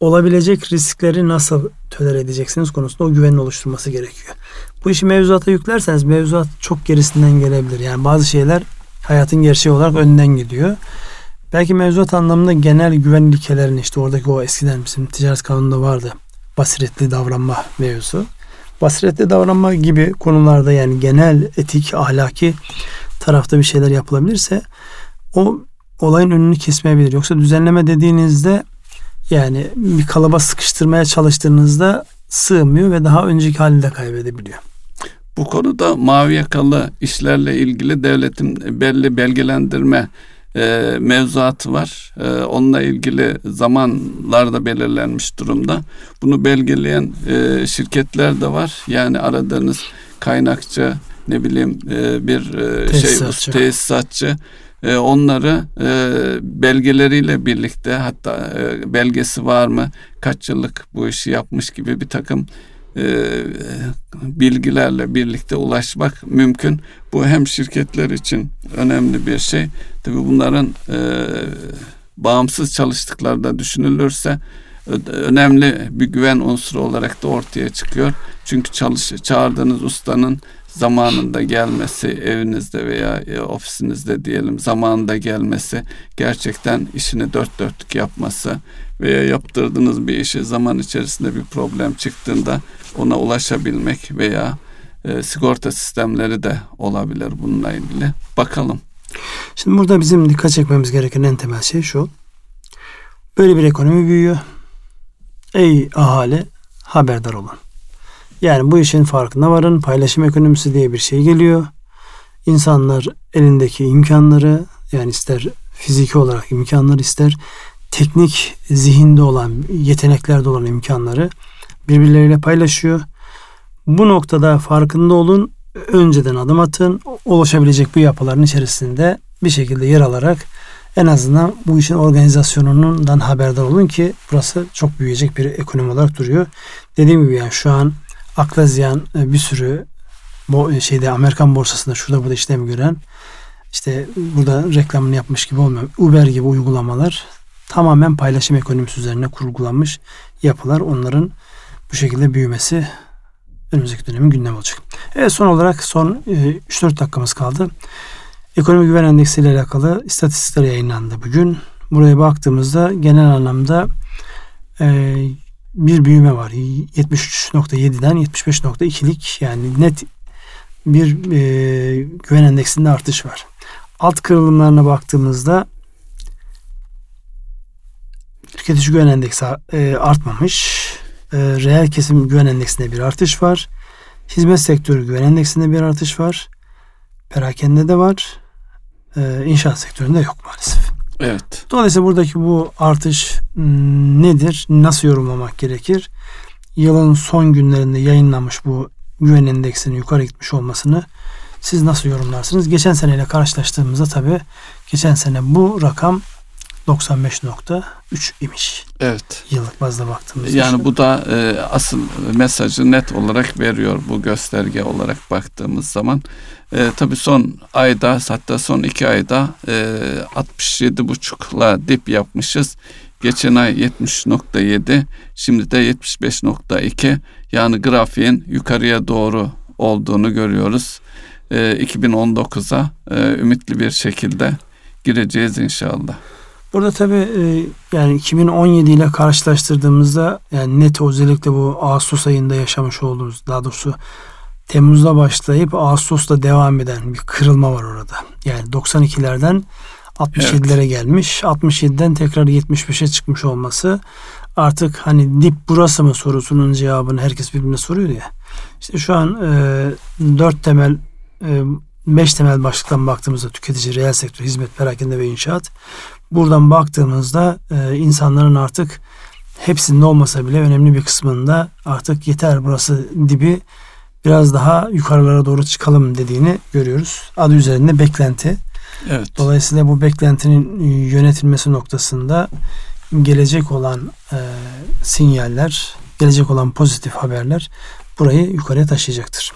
olabilecek riskleri nasıl töler edeceksiniz konusunda o güvenin oluşturması gerekiyor. Bu işi mevzuata yüklerseniz mevzuat çok gerisinden gelebilir. Yani bazı şeyler hayatın gerçeği olarak önden gidiyor. Belki mevzuat anlamında genel güven ilkelerini işte oradaki o eskiden bizim ticaret kanununda vardı. Basiretli davranma mevzusu. Basiretli davranma gibi konularda yani genel etik, ahlaki tarafta bir şeyler yapılabilirse o olayın önünü kesmeyebilir. Yoksa düzenleme dediğinizde yani bir kalaba sıkıştırmaya çalıştığınızda sığmıyor ve daha önceki halini de kaybedebiliyor. Bu konuda mavi yakalı işlerle ilgili devletin belli belgelendirme e, mevzuatı var. E, onunla ilgili zamanlar da belirlenmiş durumda. Bunu belgeleyen e, şirketler de var. Yani aradığınız kaynakçı ne bileyim e, bir e, şey Tesisatçı. E, onları e, belgeleriyle birlikte hatta e, belgesi var mı kaç yıllık bu işi yapmış gibi bir takım e, bilgilerle birlikte ulaşmak mümkün. Bu hem şirketler için önemli bir şey. Tabii bunların e, bağımsız çalıştıkları da düşünülürse önemli bir güven unsuru olarak da ortaya çıkıyor. Çünkü çalış çağırdığınız ustanın zamanında gelmesi, evinizde veya e, ofisinizde diyelim zamanında gelmesi, gerçekten işini dört dörtlük yapması veya yaptırdığınız bir işi zaman içerisinde bir problem çıktığında ona ulaşabilmek veya e, sigorta sistemleri de olabilir bununla ilgili. Bakalım. Şimdi burada bizim dikkat çekmemiz gereken en temel şey şu. Böyle bir ekonomi büyüyor. Ey ahali haberdar olun. Yani bu işin farkına varın. Paylaşım ekonomisi diye bir şey geliyor. İnsanlar elindeki imkanları yani ister fiziki olarak imkanlar ister teknik zihinde olan yeteneklerde olan imkanları birbirleriyle paylaşıyor. Bu noktada farkında olun. Önceden adım atın. Ulaşabilecek bu yapıların içerisinde bir şekilde yer alarak en azından bu işin organizasyonundan haberdar olun ki burası çok büyüyecek bir ekonomi olarak duruyor. Dediğim gibi yani şu an akla ziyan e, bir sürü bu şeyde Amerikan borsasında şurada burada işlem gören işte burada reklamını yapmış gibi olmuyor. Uber gibi uygulamalar tamamen paylaşım ekonomisi üzerine kurgulanmış yapılar. Onların bu şekilde büyümesi önümüzdeki dönemin gündem olacak. Evet son olarak son e, 3-4 dakikamız kaldı. Ekonomi Güven Endeksi ile alakalı istatistikler yayınlandı bugün. Buraya baktığımızda genel anlamda e, bir büyüme var. 73.7'den 75.2'lik yani net bir e, güven endeksinde artış var. Alt kırılımlarına baktığımızda tüketici güven endeksi e, artmamış. E, reel kesim güven endeksinde bir artış var. Hizmet sektörü güven endeksinde bir artış var. Perakende de var. E, inşaat sektöründe yok maalesef. Evet. Dolayısıyla buradaki bu artış m, nedir? Nasıl yorumlamak gerekir? Yılın son günlerinde yayınlanmış bu güven endeksinin yukarı gitmiş olmasını siz nasıl yorumlarsınız? Geçen seneyle karşılaştığımızda tabii geçen sene bu rakam 95.3 imiş. Evet. Yıllık bazda baktığımızda. Yani bu da e, asıl mesajı net olarak veriyor bu gösterge olarak baktığımız zaman. E, tabii son ayda hatta son iki ayda e, 67,5'la dip yapmışız. Geçen ay 70.7 şimdi de 75.2 yani grafiğin yukarıya doğru olduğunu görüyoruz. E, 2019'a e, ümitli bir şekilde gireceğiz inşallah. Burada tabii e, yani 2017 ile karşılaştırdığımızda yani net özellikle bu Ağustos ayında yaşamış olduğumuz daha doğrusu Temmuz'da başlayıp Ağustos'ta devam eden bir kırılma var orada. Yani 92'lerden 67'lere evet. gelmiş. 67'den tekrar 75'e çıkmış olması artık hani dip burası mı sorusunun cevabını herkes birbirine soruyor ya. İşte şu an e, 4 temel e, 5 temel başlıktan baktığımızda tüketici, reel sektör, hizmet, perakende ve inşaat. Buradan baktığımızda e, insanların artık hepsinde olmasa bile önemli bir kısmında artık yeter burası dibi biraz daha yukarılara doğru çıkalım dediğini görüyoruz. Adı üzerinde beklenti. Evet. Dolayısıyla bu beklentinin yönetilmesi noktasında gelecek olan e, sinyaller, gelecek olan pozitif haberler burayı yukarıya taşıyacaktır.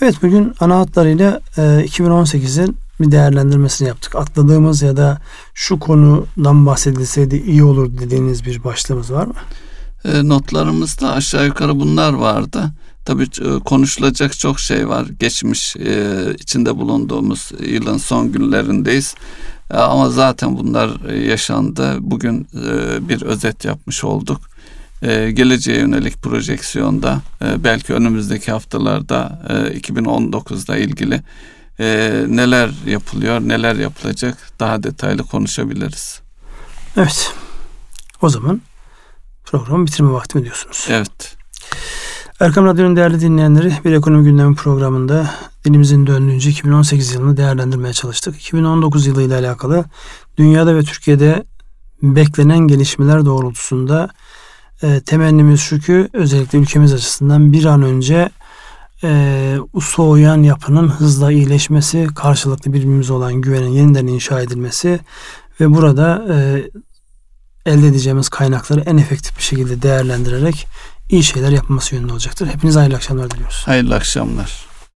Evet bugün ana hatlarıyla e, 2018'in bir değerlendirmesini yaptık. Atladığımız ya da şu konudan bahsedilseydi iyi olur dediğiniz bir başlığımız var mı? E, notlarımızda aşağı yukarı bunlar vardı. Tabii konuşulacak çok şey var. Geçmiş e, içinde bulunduğumuz yılın son günlerindeyiz. E, ama zaten bunlar yaşandı. Bugün e, bir özet yapmış olduk. E, geleceğe yönelik projeksiyonda e, belki önümüzdeki haftalarda e, 2019'da ilgili e, neler yapılıyor, neler yapılacak daha detaylı konuşabiliriz. Evet. O zaman programı bitirme vakti mi diyorsunuz? Evet. Erkam Radyo'nun değerli dinleyenleri bir ekonomi gündemi programında dilimizin döndüğünce 2018 yılını değerlendirmeye çalıştık. 2019 yılı ile alakalı dünyada ve Türkiye'de beklenen gelişmeler doğrultusunda e, temennimiz şu ki özellikle ülkemiz açısından bir an önce e, soğuyan yapının hızla iyileşmesi, karşılıklı birbirimize olan güvenin yeniden inşa edilmesi ve burada e, elde edeceğimiz kaynakları en efektif bir şekilde değerlendirerek iyi şeyler yapması yönünde olacaktır. Hepinize hayırlı akşamlar diliyoruz. Hayırlı akşamlar.